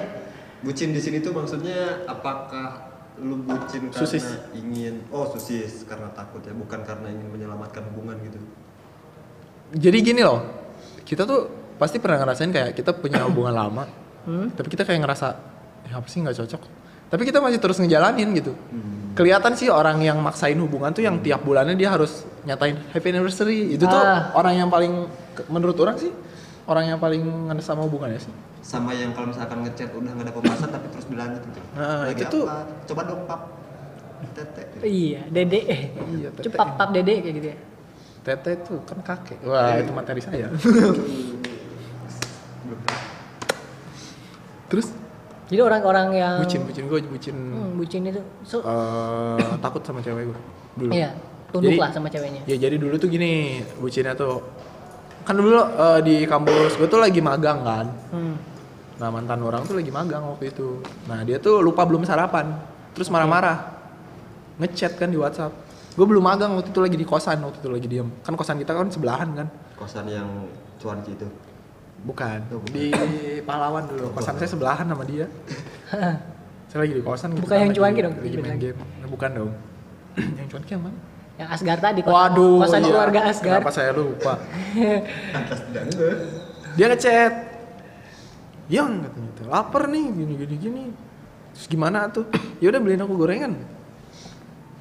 bucin di sini tuh maksudnya apakah lu bucin karena Susis. ingin oh susis karena takut ya bukan karena ingin menyelamatkan hubungan gitu Jadi gini loh, kita tuh pasti pernah ngerasain kayak kita punya hubungan lama, Hmm? tapi kita kayak ngerasa, ya apa sih nggak cocok. Tapi kita masih terus ngejalanin gitu. Hmm. Kelihatan sih orang yang maksain hubungan tuh yang tiap bulannya dia harus nyatain happy anniversary. Itu tuh Ah. orang yang paling menurut orang sih orang yang paling ngenes sama hubungannya sih. sama yang kalau misalkan ngechat udah nggak ada pembahasan tapi terus berlanjut gitu Nah, Lagi itu tuh- apa? coba dong pap tete Iya, dede. Iya, tete. Cepat pap dede kayak gitu ya. Tete tuh kan kakek. Wah, itu materi saya. tahu Terus Jadi orang-orang yang bucin, bucin gue bucin Hmm, bucin itu so, eh, takut sama cewek gue dulu. iya, tunduk Jadi- lah sama ceweknya. Ya jadi dulu tuh gini, bucinnya tuh kan dulu eh, di kampus gue tuh lagi magang kan. Hmm. Nah mantan orang tuh lagi magang waktu itu. Nah dia tuh lupa belum sarapan, terus marah-marah, ngechat kan di WhatsApp. Gue belum magang waktu itu lagi di kosan waktu itu lagi diem. Kan kosan kita kan sebelahan kan. kosan yang cuanki itu Bukan. Oh, bukan. Di Pahlawan dulu. Kosan saya sebelahan sama dia. saya lagi di kosan gitu. Bukan kan, yang cuanki dong, Lagi main game. Nah, bukan dong. yang cuanki yang mana? Yang Asgar tadi Waduh. kosan iya. keluarga Asgar. Kenapa saya lupa? Dia ngechat. Yang katanya tuh, lapar nih gini gini gini. Terus gimana tuh? Ya udah beliin aku gorengan.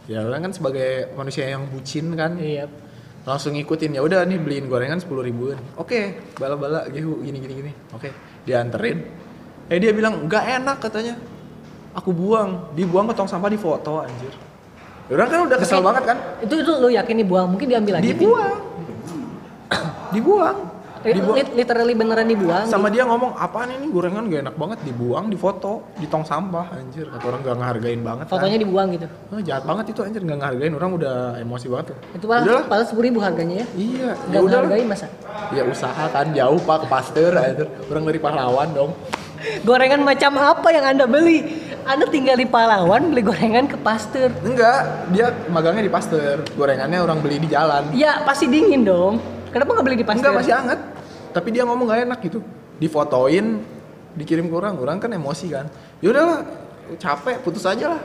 Ya orang kan sebagai manusia yang bucin kan, Iya. langsung ngikutin ya udah nih beliin gorengan sepuluh ribuan oke bala-bala gitu gini gini gini oke dianterin eh dia bilang nggak enak katanya aku buang dibuang ke tong sampah di foto anjir orang kan udah kesel banget kan Itu itu lu yakin dibuang? Mungkin diambil lagi. dibuang dibuang dibuang Lit- Literally beneran dibuang. sama dia ngomong apaan ini gorengan gak enak banget dibuang di foto di tong sampah anjir kata orang gak ngehargain banget Fotonya dibuang gitu. kan. Oh, jahat banget itu anjir gak ngehargain orang udah emosi banget tuh Itu Udahlah. padahal sepuluh ribu harganya ya. iya ya Gak udah hargain masa? ya usaha kan jauh pak ke pasteur anjir orang dari pahlawan dong Gorengan macam apa yang anda beli? Anda tinggal di Pahlawan beli gorengan ke Pasteur. enggak dia magangnya di pasteur. Gorengannya orang beli di jalan. Ya pasti dingin dong. Kenapa nggak beli di Pasteur? enggak masih hangat. Tapi dia ngomong gak enak gitu. Difotoin dikirim ke orang orang kan emosi kan. Ya udahlah capek putus aja lah.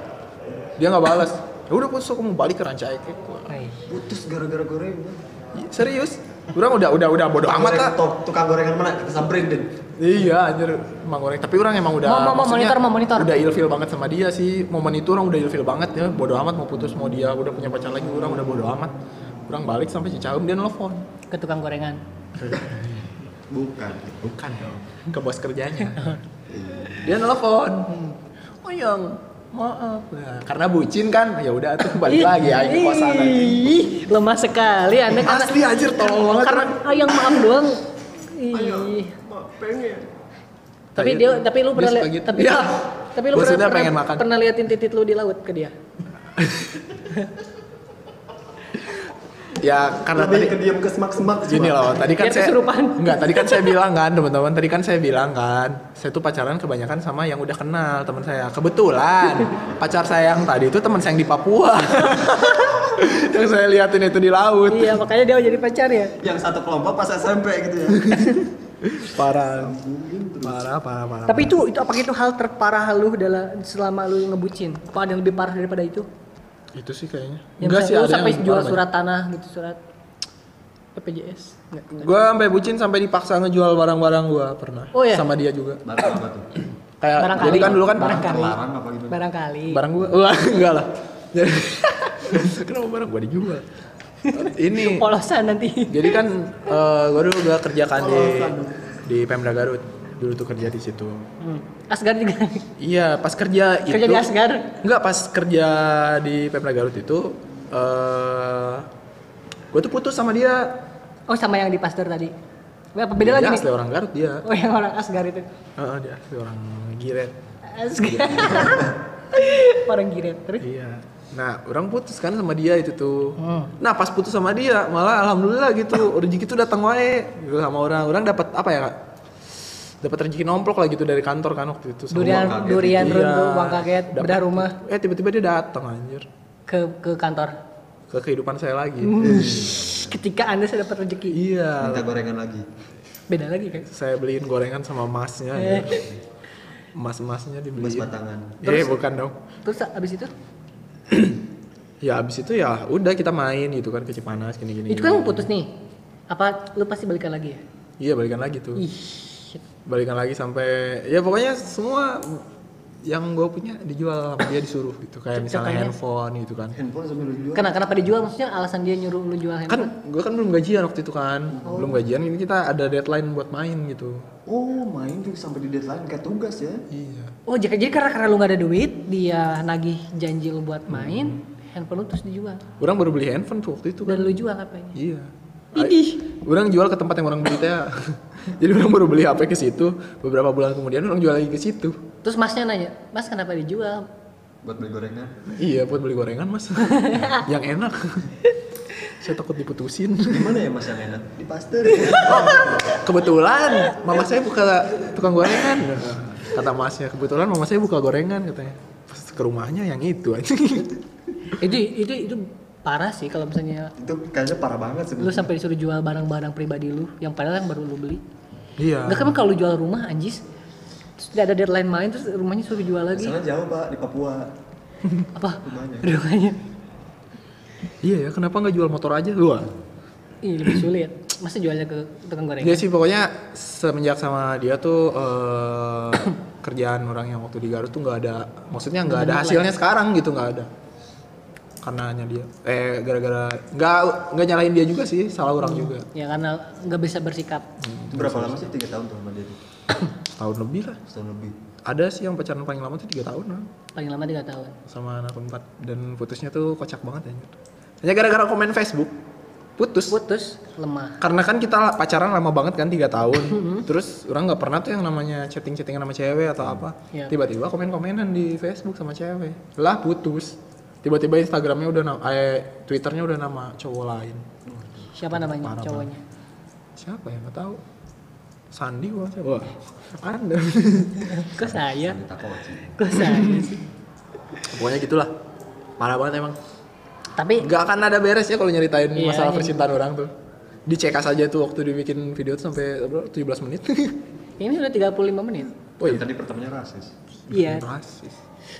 Dia nggak balas ya udah putus aku mau balik ke ranca ekek Hai. putus gara-gara gorengan. Serius orang udah udah udah bodo amat lah. tukang gorengan mana? Kita samperin deh iya anjir. Emang goreng. Tapi orang emang udah Mau- monitor, mau monitor. udah ilfil banget sama dia sih. Momen itu orang udah ilfil banget ya. Bodo amat mau putus mau dia udah punya pacar lagi orang udah bodo amat. Orang balik sampai Cicahem dia nelfon. Ke tukang gorengan. Bukan. Bukan dong. Ke bos kerjanya. Dia nelfon. Oh yang maaf nah, karena bucin kan ya udah tuh balik lagi aja ke kosan. Ih, lemah sekali anda karena asli anjir tolong banget karena ah, yang maaf doang Ih. pengen tapi dia tapi lu pernah lihat gitu. tapi Ya. tapi lu Gua pernah, pernah, pengen makan. pernah liatin titit lu di laut ke dia ya karena lebih tadi ke diam ke semak-semak Gini loh, tadi kan saya kesurupan. enggak, tadi kan saya bilang kan, teman-teman, tadi kan saya bilang kan, saya tuh pacaran kebanyakan sama yang udah kenal teman saya. Kebetulan pacar saya yang tadi itu teman saya yang di Papua. yang saya liatin itu di laut. iya makanya dia jadi pacar ya yang satu kelompok pas SMP gitu ya Parah. Parah, parah, parah. tapi itu itu apakah itu hal terparah lu dalam selama lu ngebucin apa ada yang lebih parah daripada itu itu sih kayaknya. yang Enggak sih lu ada sampai yang jual surat tanah gitu surat Enggak, enggak. Gue sampai bucin sampai dipaksa ngejual barang-barang gua pernah. Oh, iya? Sama dia juga. barang apa tuh Kayak Barangkali. jadi kan dulu kan Barangkali. apa gitu barangkali barang gua wah enggak lah jadi kenapa barang gua dijual ini polosan nanti jadi kan eh, gua dulu gua kerjakan di di Pemda Garut dulu tuh kerja di situ. Hmm. Asgar juga? Iya pas kerja itu. kerja di Asgar? Enggak pas kerja di Pemda Garut itu eh gua tuh putus sama dia. Oh sama yang di Pasteur tadi. Apa beda lagi Dia nih? asli orang Garut dia. Oh yang orang Asgar itu. Heeh, dia asli orang Giret. Asgar. Orang giret terus? Iya. Nah, orang putus kan sama dia itu tuh. Hmm. Nah, pas putus sama dia, malah alhamdulillah gitu, rezeki tuh datang wae. Gitu sama orang. Orang dapat apa ya, Kak? Dapat rezeki nomplok lah gitu dari kantor kan waktu itu. sama durian kaget. durian Iya. runtuh uang kaget bedah rumah Eh, tiba-tiba dia datang anjir ke ke kantor ke kehidupan saya lagi. Hmm. ketika anda sudah dapat rezeki Iya. minta gorengan lagi beda lagi kan Saya beliin gorengan sama masnya. Eh. Mas-masnya mas dibeliin. batangan Eh, bukan dong. terus abis itu Ya abis itu ya udah kita main gitu kan ke Cipanas gini-gini. itu kan putus nih apa lu pasti balikan lagi ya Iya balikan lagi tuh. ih. Balikan lagi sampai ya pokoknya semua yang gue punya dijual sama dia disuruh gitu kayak misalnya Contohnya? handphone gitu kan handphone sambil lu jual Kenapa, kenapa dijual? Maksudnya alasan dia nyuruh lu jual handphone? kan gue kan belum gajian waktu itu kan belum gajian ini kita ada deadline buat main gitu oh main tuh sampai di deadline kayak tugas ya iya Oh, jadi, jadi karena, karena lu gak ada duit, dia nagih janji lu buat main, handphone lu terus dijual. orang baru beli handphone tuh waktu itu kan Dan lu jual apanya? iya Idih. Orang jual ke tempat yang orang beli teh. Jadi orang baru beli HP ke situ beberapa bulan kemudian orang jual lagi ke situ. Terus masnya nanya, mas kenapa dijual? buat beli gorengan. Iya buat beli gorengan mas. Yang enak. Saya takut diputusin. Gimana ya mas yang enak? Di pasteur kebetulan mama saya buka tukang gorengan. Kata masnya kebetulan mama saya buka gorengan katanya. Pas ke rumahnya yang itu. Aja itu itu itu parah sih kalau misalnya itu kayaknya parah banget sih lu sampai disuruh jual barang-barang pribadi lu yang padahal yang baru lu beli. iya Enggak kan kalau lu jual rumah anjis terus tidak ada deadline main terus rumahnya suruh jual lagi. Soalnya jauh pak di Papua Apa? rumahnya Rumahnya. iya ya kenapa nggak jual motor aja lu Iya lebih sulit. Masa jualnya ke tukang gorengan? dia sih pokoknya semenjak sama dia tuh eh, kerjaan orang yang waktu di Garut tuh nggak ada maksudnya nggak ada hasilnya sekarang gitu nggak ada karena hanya dia. Eh gara-gara nggak nggak nyalahin dia juga sih salah orang juga. Ya karena nggak bisa bersikap. itu berapa lama sih? Tiga tahun tuh sama dia tahun lebih lah. Setahun lebih. Ada sih yang pacaran paling lama tuh tiga tahun lah Paling lama tiga tahun. sama anak empat dan putusnya tuh kocak banget ya hanya gara-gara komen Facebook putus. Putus lemah. karena kan kita pacaran lama banget kan tiga tahun. Terus orang nggak pernah tuh yang namanya chatting chattingan sama cewek atau apa. Iya. tiba-tiba komen komenan di Facebook sama cewek. Lah putus tiba-tiba Instagramnya udah nama eh Twitternya udah nama cowok lain Siapa namanya Parah cowoknya? siapa ya nggak tahu Sandi gua siapa Wah, anda Kok saya? Kok saya sih? pokoknya gitulah parah banget emang Tapi nggak akan ada beres ya kalau nyeritain Iya, masalah iya. percintaan orang tuh dicek aja tuh waktu dibikin video tuh sampai berapa, 17 menit ini udah 35 menit. Oh iya. Tadi pertamanya rasis. Iya. Rasis.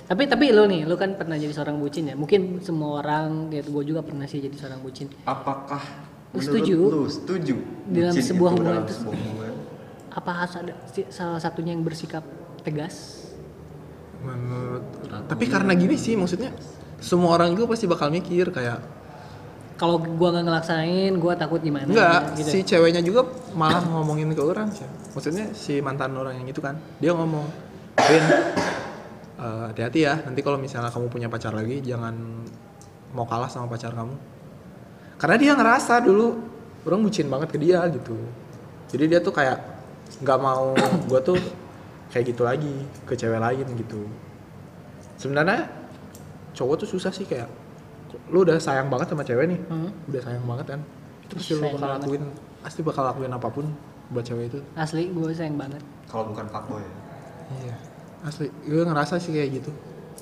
Tapi tapi lo nih, lo kan pernah jadi seorang bucin ya. Mungkin semua orang, ya gue juga pernah sih jadi seorang bucin. Apakah Lu setuju? Lu setuju Dalam bucin sebuah hubungan itu- sebuah hubungan? Apa harus ada salah satunya yang bersikap tegas? Menurut tapi karena gini sih maksudnya semua orang juga pasti bakal mikir kayak Kalau gua nggak ngelaksanain, gua takut gimana? enggak gitu. si ceweknya juga malah ngomongin ke orang sih. Maksudnya si mantan orang yang itu kan dia ngomong, "Vin, eh, hati-hati ya. Nanti kalau misalnya kamu punya pacar lagi jangan mau kalah sama pacar kamu." Karena dia ngerasa dulu orang bucin banget ke dia gitu. Jadi dia tuh kayak nggak mau gua tuh kayak gitu lagi ke cewek lain gitu. Sebenarnya cowok tuh susah sih kayak lu udah sayang banget sama cewek nih Hmm. udah sayang banget kan itu pasti lu bakal banget. lakuin pasti bakal lakuin apa pun buat cewek itu Asli gue sayang banget. Kalau bukan fuckboy ya. iya asli gue ngerasa sih kayak gitu.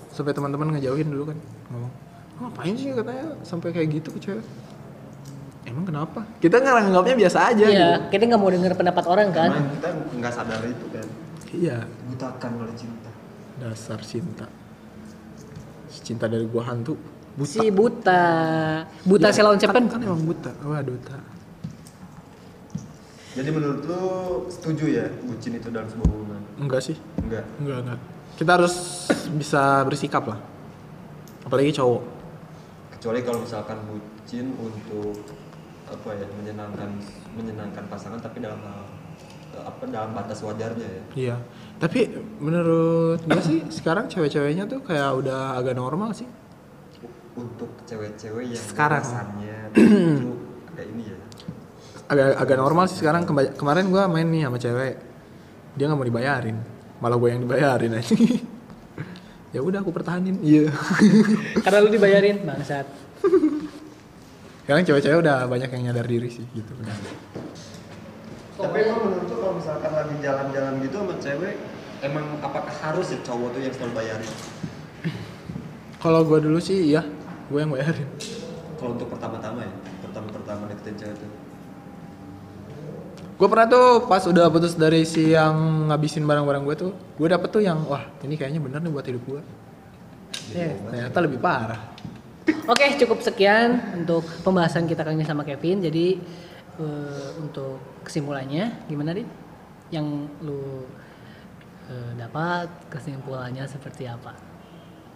Sampai teman-teman ngejauhin dulu kan ngomong "Oh, ngapain sih? Katanya sampai kayak gitu ke cewek. Emang kenapa? Kita nganggapnya biasa aja Iya, gitu. kita nggak mau denger pendapat orang kan. Karena kita nggak sadar itu kan. iya. Butakan oleh cinta. dasar cinta. Cinta dari gua hantu buta. Si buta, buta Ya, Selon kan, Cepen. kan emang buta. Wah duta Jadi menurut lu setuju ya bucin itu dalam sebuah hubungan? enggak sih Enggak. enggak enggak kita harus bisa bersikap lah apalagi cowok Kecuali kalau misalkan bucin untuk apa ya menyenangkan menyenangkan pasangan tapi dalam hal apa dalam batas wajarnya ya. Iya. Tapi menurut gue sih sekarang cewek-ceweknya tuh kayak udah agak normal sih. Untuk cewek-cewek yang Sekarang. itu kayak ini ya. Agak agak normal sih sekarang. Kemba- kemarin gue main nih sama cewek. Dia nggak mau dibayarin. Malah gue yang dibayarin aja. ya udah aku pertahanin. Iya. Karena lu dibayarin bangsat. sekarang cewek-cewek udah banyak yang nyadar diri sih gitu. Tapi emang menurut kalau misalkan lagi jalan-jalan gitu sama cewek emang apakah harus ya cowok tuh yang selalu bayarin? Kalau gue dulu sih iya, gue yang bayarin. Kalau untuk pertama-tama ya, pertama-pertama deketin cewek tuh. Gue pernah tuh pas udah putus dari si yang ngabisin barang-barang gue tuh, gue dapet tuh yang wah ini kayaknya bener nih buat hidup gue. Eh, ternyata lebih parah. Oke, cukup sekian untuk pembahasan kita kali ini sama Kevin. Jadi eh, untuk kesimpulannya gimana Dit? Yang lu eh, dapat kesimpulannya seperti apa?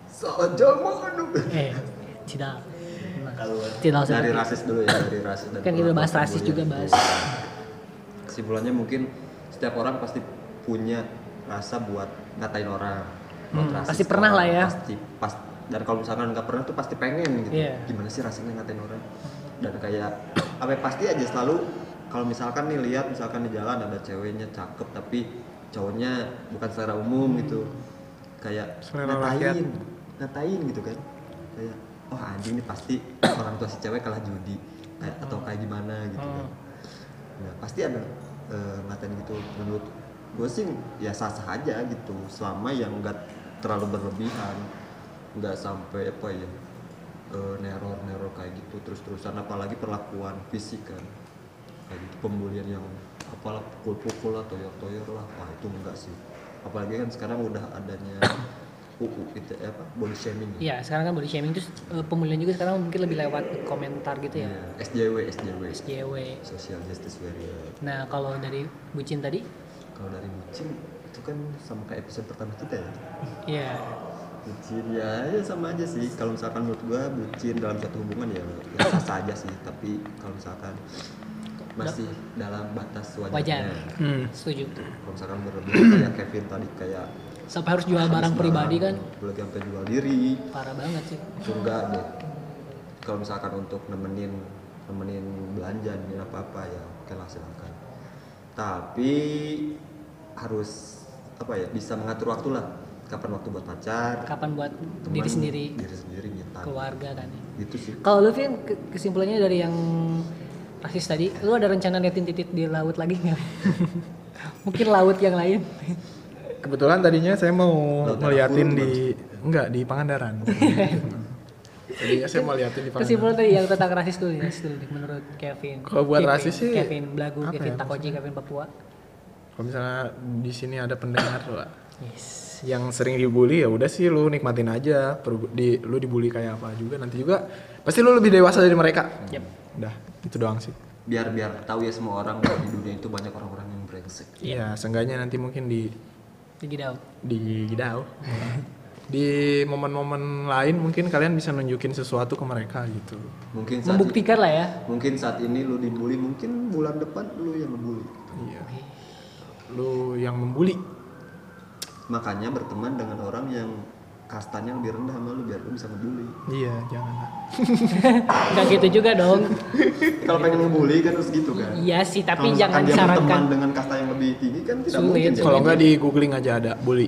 Saja mana? Eh, tidak. Kalau Tidak usah dari rasis dulu ya, dari rasis Kan kita bahas rasis juga bahas. Kesimpulannya mungkin setiap orang pasti punya rasa buat ngatain orang. Hmm, pasti pernah orang, lah ya. Pasti pas dan kalau misalkan nggak pernah tuh pasti pengen gitu. Iya. Gimana sih rasanya ngatain orang? Dan kayak apa pasti aja selalu kalau misalkan nih lihat misalkan di jalan ada ceweknya cakep tapi cowoknya bukan secara umum gitu. Kayak Selera rakyat. ngatain, ngatain gitu kan. Kayak oh anjing ini pasti orang tua si cewek kalah judi kayak atau kayak gimana gitu kan. Nah, pasti ada eh, ngatain gitu. Menurut gue sih ya sah sah aja gitu. Selama yang enggak terlalu berlebihan nggak sampai apa ya eh, neror neror kayak gitu terus terusan apalagi perlakuan fisik kan. Kayak gitu pembulian yang apalah pukul pukul lah toyor toyor lah. Wah itu enggak sih. Apalagi kan sekarang udah adanya UU itu apa body shaming ya? Iya, sekarang kan body shaming terus eh, pemulihan juga sekarang mungkin lebih lewat komentar gitu ya. Iya, SJW SJW SJW. social justice warrior Nah, kalau dari bucin tadi, kalau dari bucin itu kan sama kayak episode pertama kita ya ya bucin ya, ya sama aja sih kalau misalkan menurut gua bucin dalam satu hubungan ya ya sah sah aja sih tapi kalau misalkan masih dalam batas wajarnya wajar. Hmm. Setuju. kalau misalkan berlebihan kayak Kevin tadi kayak Sampai harus jual barang pribadi kan, apalagi sampai jual diri parah banget sih. enggak deh kalau misalkan untuk nemenin nemenin belanja nemenin apa apa ya oke lah silakan tapi harus apa ya bisa mengatur waktu lah kapan waktu buat pacar Kapan buat teman, diri sendiri, diri sendiri nyetak keluarga kan. ya. gitu sih Kalau lu Vin, ke- kesimpulannya dari yang rasis tadi, lu ada rencana liatin titik di laut lagi nggak? Mungkin laut yang lain. Kebetulan tadinya saya mau Laut ngeliatin di enggak di Pangandaran. tadinya saya mau liatin di Kesimpulan Pangandaran. tadi yang tentang rasis dulu ya, menurut Kevin. Kalau buat Kevin, rasis sih, Kevin Belagu, apa Kevin ya, Takoji, Kevin Papua. Kalau misalnya di sini ada pendengar lah Yes. yang sering dibully ya udah sih lu nikmatin aja. Di lu dibully kayak apa juga nanti juga pasti lu lebih dewasa dari mereka. Yep. Udah, itu doang sih. biar biar tahu ya semua orang bahwa di dunia itu banyak orang-orang yang brengsek Iya, seenggaknya nanti mungkin di Tinggi daun. di Gidau. di momen-momen lain mungkin kalian bisa nunjukin sesuatu ke mereka gitu. mungkin saat Membuktikan lah ya. mungkin saat ini lu dibully mungkin bulan depan lu yang ngebully Iya. Lu yang membuli. makanya berteman dengan orang yang kastanya lebih rendah sama lu biar lu bisa ngebully Iya, jangan. Enggak gitu juga dong. kalau pengen ngebully kan harus gitu kan Iya sih, tapi Kalau jangan berteman disarankan. dengan kasta yang lebih tinggi kan tidak Sulit, mungkin. Kalau nggak di googling aja ada bully.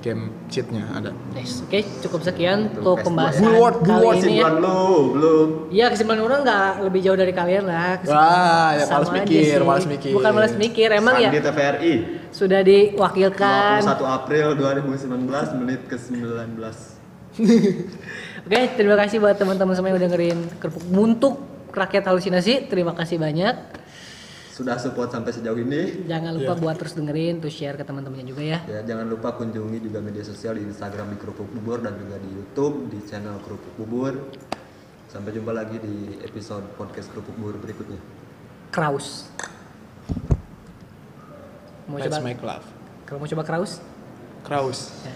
Game cheatnya ada. Oke, cukup sekian Tuh, untuk PS2. pembahasan Bullword, kali bullword ini ya. kesimpulan lu belum Iya kesimpulan orang nggak lebih jauh dari kalian lah. Wah, ya aja mikir, sih. males mikir. Bukan malas mikir, emang ya Sandi TVRI sudah diwakilkan. 21 April 2019 menit ke 19 Oke, terima kasih buat teman-teman semua yang udah dengerin kerupuk buntuk rakyat halusinasi. Terima kasih banyak. sudah support sampai sejauh ini Jangan lupa buat terus dengerin, terus share ke teman-temannya juga ya. ya jangan lupa kunjungi juga media sosial di Instagram di Kerupuk Bubur dan juga di YouTube di channel Kerupuk Bubur sampai jumpa lagi di episode podcast Kerupuk Bubur berikutnya Kraus. Mau Let's coba? make love. Kalau mau coba Kraus? Kraus. Ya.